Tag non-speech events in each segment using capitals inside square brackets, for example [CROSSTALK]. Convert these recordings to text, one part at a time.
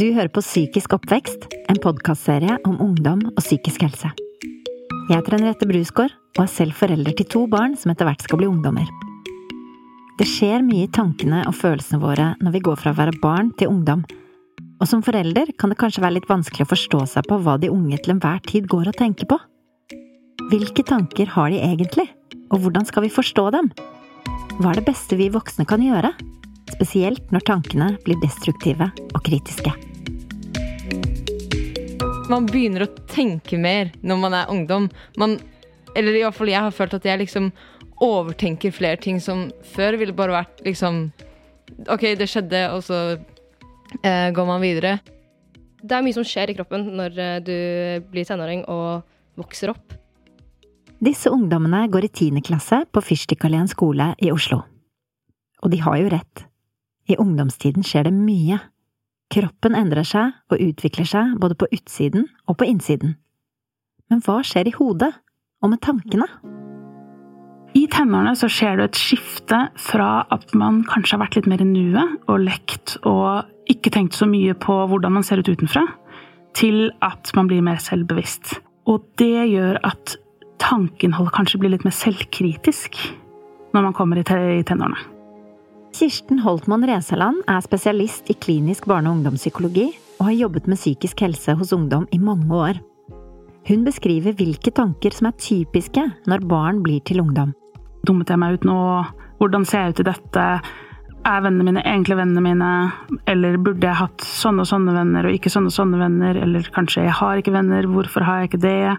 Du hører på Psykisk oppvekst, en podkastserie om ungdom og psykisk helse. Jeg heter Henriette Brusgaard og er selv forelder til to barn som etter hvert skal bli ungdommer. Det skjer mye i tankene og følelsene våre når vi går fra å være barn til ungdom, og som forelder kan det kanskje være litt vanskelig å forstå seg på hva de unge til enhver tid går og tenker på. Hvilke tanker har de egentlig, og hvordan skal vi forstå dem? Hva er det beste vi voksne kan gjøre? spesielt når tankene blir destruktive og kritiske. Man begynner å tenke mer når man er ungdom. Man, eller i hvert fall jeg har følt at jeg liksom overtenker flere ting som før ville bare vært liksom OK, det skjedde, og så eh, går man videre. Det er mye som skjer i kroppen når eh, du blir tenåring og vokser opp. Disse ungdommene går i tiende klasse på Fyrstikkalleen skole i Oslo. Og de har jo rett. I ungdomstiden skjer det mye. Kroppen endrer seg og utvikler seg både på utsiden og på innsiden. Men hva skjer i hodet, og med tankene? I tenårene så skjer det et skifte fra at man kanskje har vært litt mer i nuet og lekt og ikke tenkt så mye på hvordan man ser ut utenfra, til at man blir mer selvbevisst. Og det gjør at tankeinnholdet kanskje blir litt mer selvkritisk når man kommer i tenårene. Kirsten Holtmann Resaland er spesialist i klinisk barne- og ungdomspsykologi og har jobbet med psykisk helse hos ungdom i mange år. Hun beskriver hvilke tanker som er typiske når barn blir til ungdom. Dummet jeg meg ut nå? Hvordan ser jeg ut i dette? Er vennene mine egentlig vennene mine? Eller burde jeg hatt sånne og sånne venner og ikke sånne og sånne venner? Eller kanskje jeg har ikke venner, hvorfor har jeg ikke det?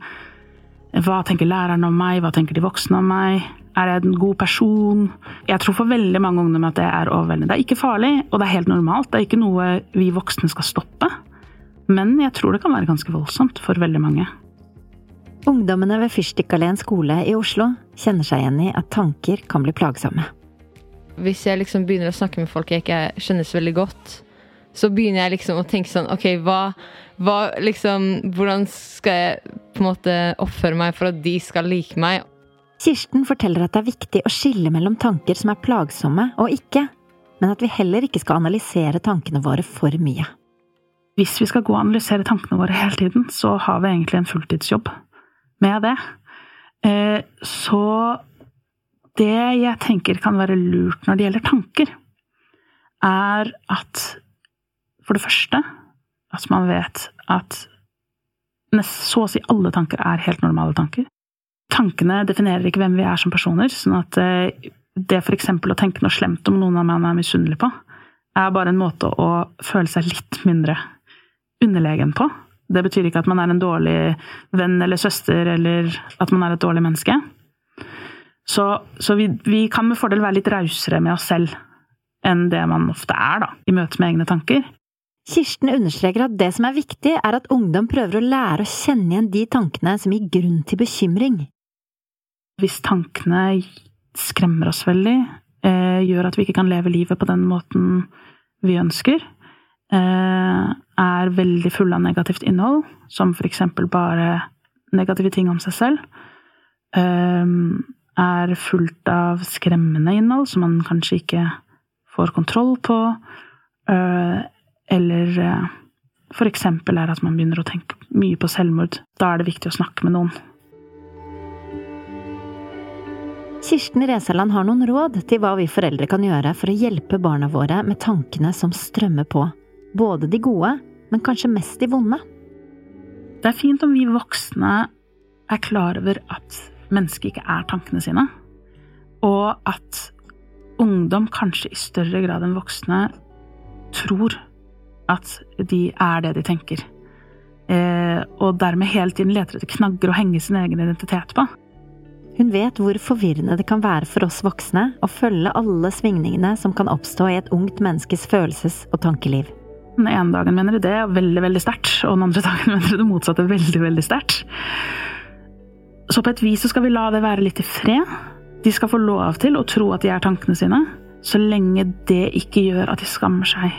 Hva tenker læreren om meg, hva tenker de voksne om meg? Er jeg en god person? Jeg tror for veldig mange ungdommer at det er overveldende. Det er ikke farlig, og det er helt normalt. Det er ikke noe vi voksne skal stoppe. Men jeg tror det kan være ganske voldsomt for veldig mange. Ungdommene ved Fyrstikkalleen skole i Oslo kjenner seg igjen i at tanker kan bli plagsomme. Hvis jeg liksom begynner å snakke med folk jeg ikke skjønner så veldig godt, så begynner jeg liksom å tenke sånn OK, hva, hva liksom Hvordan skal jeg på en måte oppføre meg for at de skal like meg? Kirsten forteller at det er viktig å skille mellom tanker som er plagsomme og ikke, men at vi heller ikke skal analysere tankene våre for mye. Hvis vi skal gå og analysere tankene våre hele tiden, så har vi egentlig en fulltidsjobb med det. Eh, så det jeg tenker kan være lurt når det gjelder tanker, er at for det første at man vet at så å si alle tanker er helt normale tanker tankene definerer ikke hvem vi er som personer. sånn at eh, det f.eks. å tenke noe slemt om noen av man er misunnelig på, er bare en måte å føle seg litt mindre underlegen på. Det betyr ikke at man er en dårlig venn eller søster, eller at man er et dårlig menneske. Så, så vi, vi, kan med fordel være litt rausere med oss selv enn det man ofte er, da, i møte med egne tanker. Kirsten understreker at det som er viktig, er at ungdom prøver å lære å kjenne igjen de tankene som gir grunn til bekymring. Hvis tankene skremmer oss veldig, eh, gjør at vi ikke kan leve livet på den måten vi ønsker, eh, er veldig fulle av negativt innhold, som for eksempel bare negative ting om seg selv, eh, er fullt av skremmende innhold som man kanskje ikke får kontroll på, eller for eksempel er at man begynner å tenke mye på selvmord. Da er det viktig å snakke med noen. Kirsten Resaland har noen råd til hva vi foreldre kan gjøre for å hjelpe barna våre med tankene som strømmer på. Både de gode, men kanskje mest de vonde. Det er fint om vi voksne er klar over at mennesket ikke er tankene sine. Og at ungdom kanskje i større grad enn voksne tror at de er det de tenker. Eh, og dermed hele tiden leter etter knagger å henge sin egen identitet på. Hun vet hvor forvirrende det kan være for oss voksne å følge alle svingningene som kan oppstå i et ungt menneskes følelses- og tankeliv. Den ene dagen mener de det veldig veldig sterkt, og den andre [LAUGHS] dagen mener de det motsatte veldig veldig sterkt. Så på et vis så skal vi la det være litt i fred. De skal få lov til å tro at de er tankene sine, så lenge det ikke gjør at de skammer seg.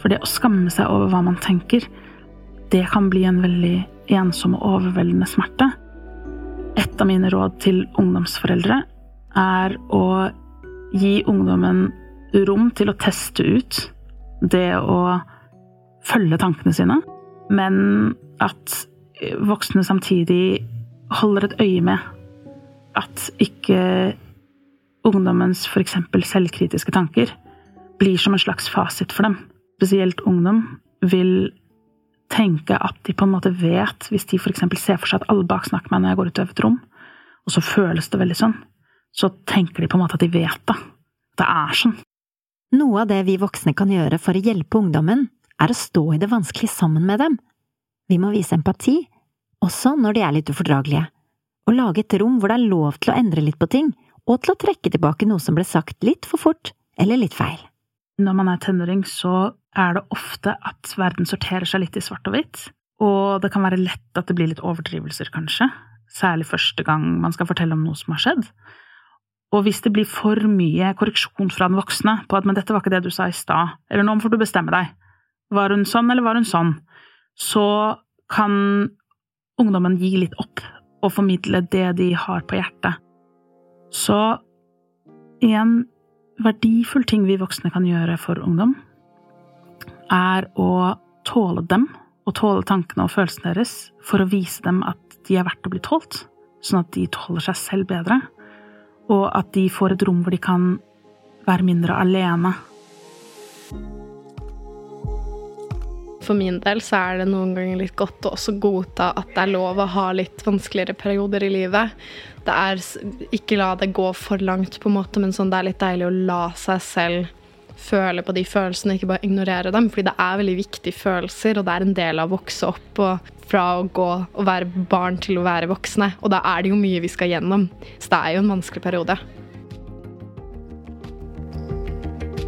For det å skamme seg over hva man tenker, det kan bli en veldig ensom og overveldende smerte. Et av mine råd til ungdomsforeldre er å gi ungdommen rom til å teste ut det å følge tankene sine, men at voksne samtidig holder et øye med at ikke ungdommens f.eks. selvkritiske tanker blir som en slags fasit for dem. Spesielt ungdom vil tenke at de på en måte vet, hvis de f.eks. ser for seg at alle baksnakker meg når jeg går ut av et rom, og så føles det veldig sånn, så tenker de på en måte at de vet det. Det er sånn. Noe av det vi voksne kan gjøre for å hjelpe ungdommen, er å stå i det vanskelige sammen med dem. Vi må vise empati, også når de er litt ufordragelige, og lage et rom hvor det er lov til å endre litt på ting, og til å trekke tilbake noe som ble sagt litt for fort eller litt feil. Når man er tenåring, så er det ofte at verden sorterer seg litt i svart og hvitt, og det kan være lett at det blir litt overdrivelser, kanskje, særlig første gang man skal fortelle om noe som har skjedd. Og hvis det blir for mye korreksjon fra den voksne på at 'men dette var ikke det du sa i stad', eller 'nå får du bestemme deg', var hun sånn eller var hun sånn, så kan ungdommen gi litt opp og formidle det de har på hjertet. Så en verdifull ting vi voksne kan gjøre for ungdom, er å tåle dem og tåle tankene og følelsene deres for å vise dem at de er verdt å bli tålt, sånn at de tåler seg selv bedre, og at de får et rom hvor de kan være mindre alene. For min del så er det noen ganger litt godt å også godta at det er lov å ha litt vanskeligere perioder i livet. Det er ikke la det gå for langt, på en måte, men sånn det er litt deilig å la seg selv føle på de følelsene, ikke bare ignorere dem. Fordi det er veldig viktige følelser, og det er en del av å vokse opp og fra å gå og være barn til å være voksne. Og da er det jo mye vi skal gjennom. Så det er jo en vanskelig periode.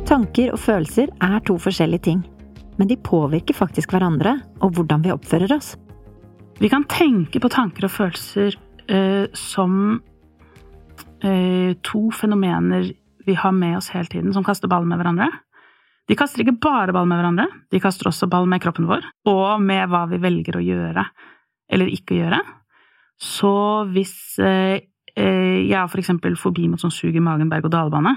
Tanker og følelser er to forskjellige ting, men de påvirker faktisk hverandre og hvordan vi oppfører oss. Vi kan tenke på tanker og følelser eh, som eh, to fenomener vi har med oss hele tiden, som kaster ball med hverandre. De kaster ikke bare ball med hverandre, de kaster også ball med kroppen vår, og med hva vi velger å gjøre eller ikke gjøre. Så hvis eh, eh jeg har for eksempel fobi mot sånn sug i magen, berg-og-dal-bane,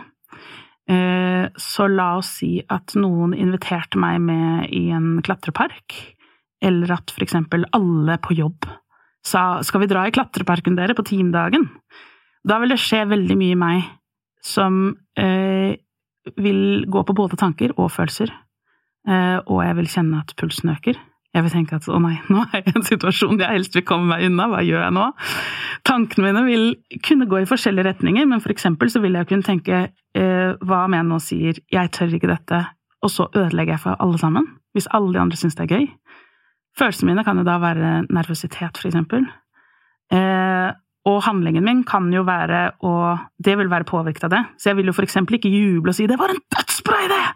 eh, så la oss si at noen inviterte meg med i en klatrepark, eller at for eksempel alle på jobb sa skal vi dra i klatreparken dere på teamdagen? Da vil det skje veldig mye i meg som eh, vil gå på både tanker og følelser. Eh, og jeg vil kjenne at pulsen øker. Jeg vil tenke at å nei, [LAUGHS] nå er jeg i en situasjon jeg helst vil komme meg unna, hva gjør jeg nå? Tankene mine vil kunne gå i forskjellige retninger, men for eksempel så vil jeg kunne tenke eh, hva om jeg nå sier jeg tør ikke dette, og så ødelegger jeg for alle sammen? Hvis alle de andre syns det er gøy? Følelsene mine kan jo da være nervøsitet, for eksempel. Eh, og handlingen min kan jo være å Det vil være påvirket av det. Så jeg vil jo for eksempel ikke juble og si 'det var en dødsbra idé'!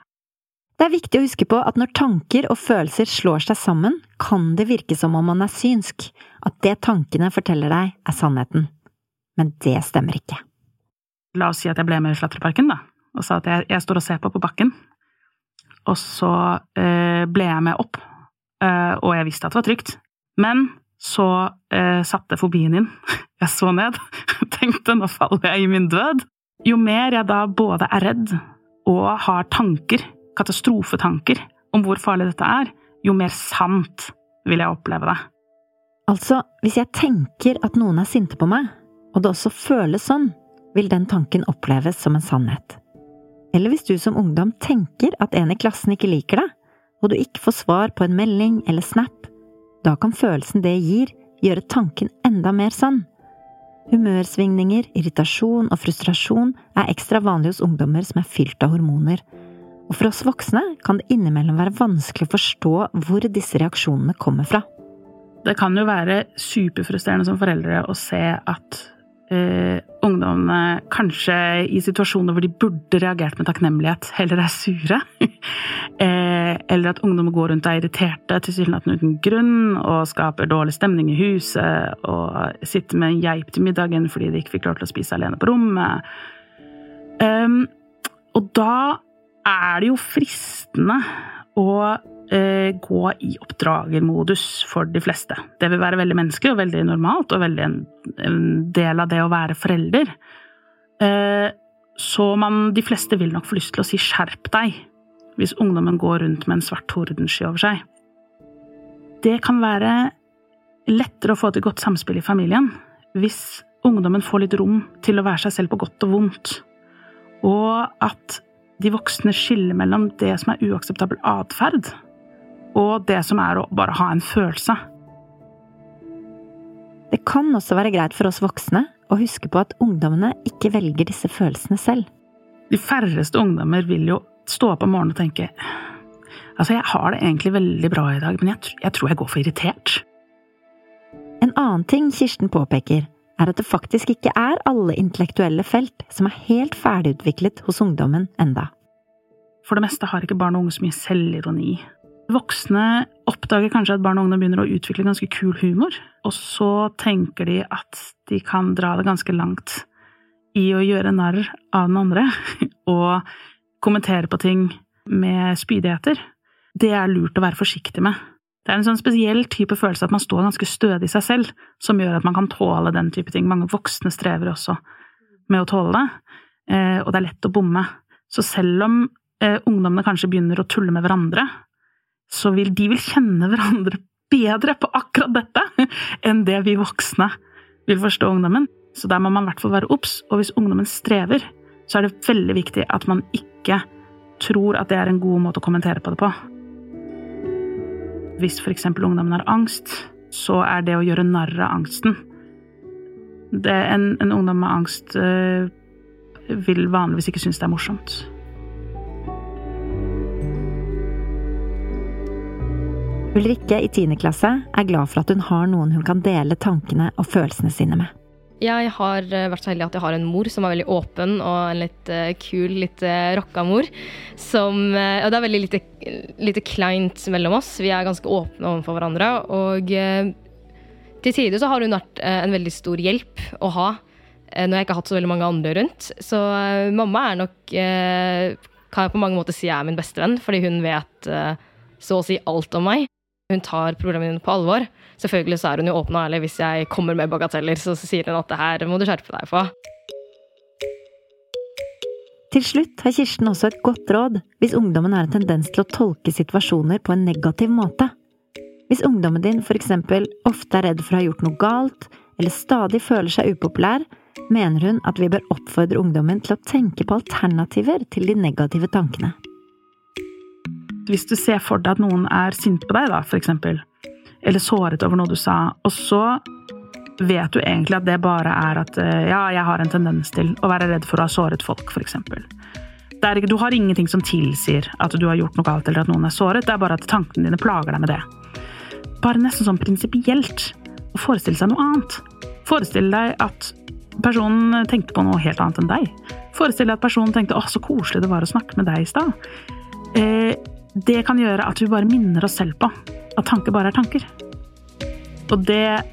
Det er viktig å huske på at når tanker og følelser slår seg sammen, kan det virke som om man er synsk, at det tankene forteller deg, er sannheten. Men det stemmer ikke. La oss si at jeg ble med i Slatreparken, da, og sa at jeg, jeg, står og ser på på bakken. Og så eh, ble jeg med opp, eh, og jeg visste at det var trygt. Men så eh, satte fobien inn. [LAUGHS] Jeg så ned, [LAUGHS] tenkte nå faller jeg i min død. Jo mer jeg da både er redd og har tanker, katastrofetanker, om hvor farlig dette er, jo mer sant vil jeg oppleve det. Altså, hvis jeg tenker at noen er sinte på meg, og det også føles sånn, vil den tanken oppleves som en sannhet. Eller hvis du som ungdom tenker at en i klassen ikke liker deg, og du ikke får svar på en melding eller snap, da kan følelsen det gir, gjøre tanken enda mer sann. Humørsvingninger, irritasjon og frustrasjon er ekstra vanlig hos ungdommer som er fylt av hormoner, og for oss voksne kan det innimellom være vanskelig å forstå hvor disse reaksjonene kommer fra. Det kan jo være superfrustrerende som foreldre å se at eh, ungdommene kanskje i situasjoner hvor de burde reagert med takknemlighet, heller er sure. [LAUGHS] eh, eller at ungdommer går rundt og er irriterte tilsynelatende uten grunn og skaper dårlig stemning i huset og sitter med en geip til middagen fordi de ikke fikk lov til å spise alene på rommet. Um, og da er det jo fristende å eh, gå i oppdragermodus for de fleste. Det vil være veldig menneskelig og veldig normalt, og veldig en, en del av det å være forelder. Eh, så man, de fleste vil nok få lyst til å si 'skjerp deg' hvis ungdommen går rundt med en svart tordensky over seg. det kan være lettere å få til godt samspill i familien hvis ungdommen får litt rom til å være seg selv på godt og vondt, og at de voksne skiller mellom det som er uakseptabel atferd, og det som er å bare ha en følelse. Det kan også være greit for oss voksne å huske på at ungdommene ikke velger disse følelsene selv. De færreste ungdommer vil jo stå opp om morgenen og tenke Altså, jeg har det egentlig veldig bra i dag, men jeg, jeg tror jeg går for irritert. En annen ting Kirsten påpeker, er at det faktisk ikke er alle intellektuelle felt som er helt ferdigutviklet hos ungdommen enda. For det meste har ikke barn og unge så mye selvironi. Voksne oppdager kanskje at barn og ungdom begynner å utvikle ganske kul humor, og så tenker de at de kan dra det ganske langt i å gjøre narr av den andre, [LAUGHS] og kommentere på ting med spydigheter det er lurt å være forsiktig med. Det er en sånn spesiell type følelse at man står ganske stødig i seg selv, som gjør at man kan tåle den type ting. Mange voksne strever også med å tåle det, eh, og det er lett å bomme. Så selv om eh, ungdommene kanskje begynner å tulle med hverandre, så vil de vil kjenne hverandre bedre på akkurat dette [LAUGHS] enn det vi voksne vil forstå ungdommen. Så der må man i hvert fall være obs, og hvis ungdommen strever, så er det veldig viktig at man ikke tror at det er en god måte å kommentere på det på. Hvis f.eks. ungdommen har angst, så er det å gjøre narr av angsten en, en, ungdom med angst øh, vil vanligvis ikke synes det er morsomt. Ulrikke i 10. klasse er glad for at hun har noen hun kan dele tankene og følelsene sine med. Jeg har eh, vært så heldig at jeg har en mor som er veldig åpen og en litt uh, kul, litt uh, rocka mor. Som, og det er veldig lite, lite, kleint mellom oss. Vi er ganske åpne overfor hverandre. Og til tider så har hun vært en veldig stor hjelp å ha når jeg ikke har hatt så veldig mange andre rundt. Så mamma er nok Kan jeg på mange måter si jeg er min beste venn, fordi hun vet så å si alt om meg. Hun tar problemene mine på alvor. Selvfølgelig så er hun jo åpen og ærlig. Hvis jeg kommer med bagateller, så sier hun at det her må du skjerpe deg på. Til slutt har Kirsten også et godt råd hvis ungdommen har en tendens til å tolke situasjoner på en negativ måte. Hvis ungdommen din for eksempel ofte er redd for å ha gjort noe galt, eller stadig føler seg upopulær, mener hun at vi bør oppfordre ungdommen til å tenke på alternativer til de negative tankene. Hvis du ser for deg at noen er sint på deg, da, for eksempel, eller såret over noe du sa, og så vet du egentlig at det bare er at eh, ja, jeg har en tendens til å være redd for å ha såret folk, f.eks. Du har ingenting som tilsier at du har gjort noe galt eller at noen er såret, det er bare at tankene dine plager deg med det. Bare nesten sånn prinsipielt å forestille seg noe annet. Forestill deg at personen tenkte på noe helt annet enn deg. Forestill deg at personen tenkte 'å, så koselig det var å snakke med deg i stad'. Eh, det kan gjøre at vi bare minner oss selv på at tanker bare er tanker. Og det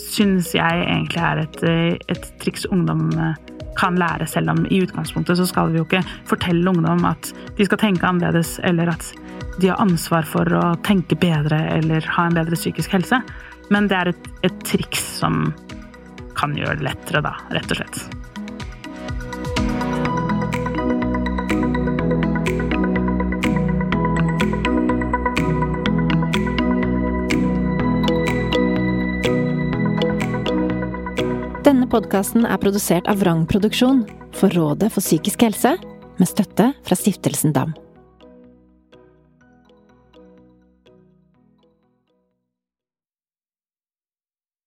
syns jeg egentlig er et, et triks ungdom eh, kan lære, selv om i utgangspunktet så skal vi jo ikke fortelle ungdom at de skal tenke annerledes, eller at de har ansvar for å tenke bedre eller ha en bedre psykisk helse. Men det er et, et triks som kan gjøre det lettere, da, rett og slett. Podkasten er produsert av Vrang Produksjon for Rådet for psykisk helse, med støtte fra Stiftelsen DAM.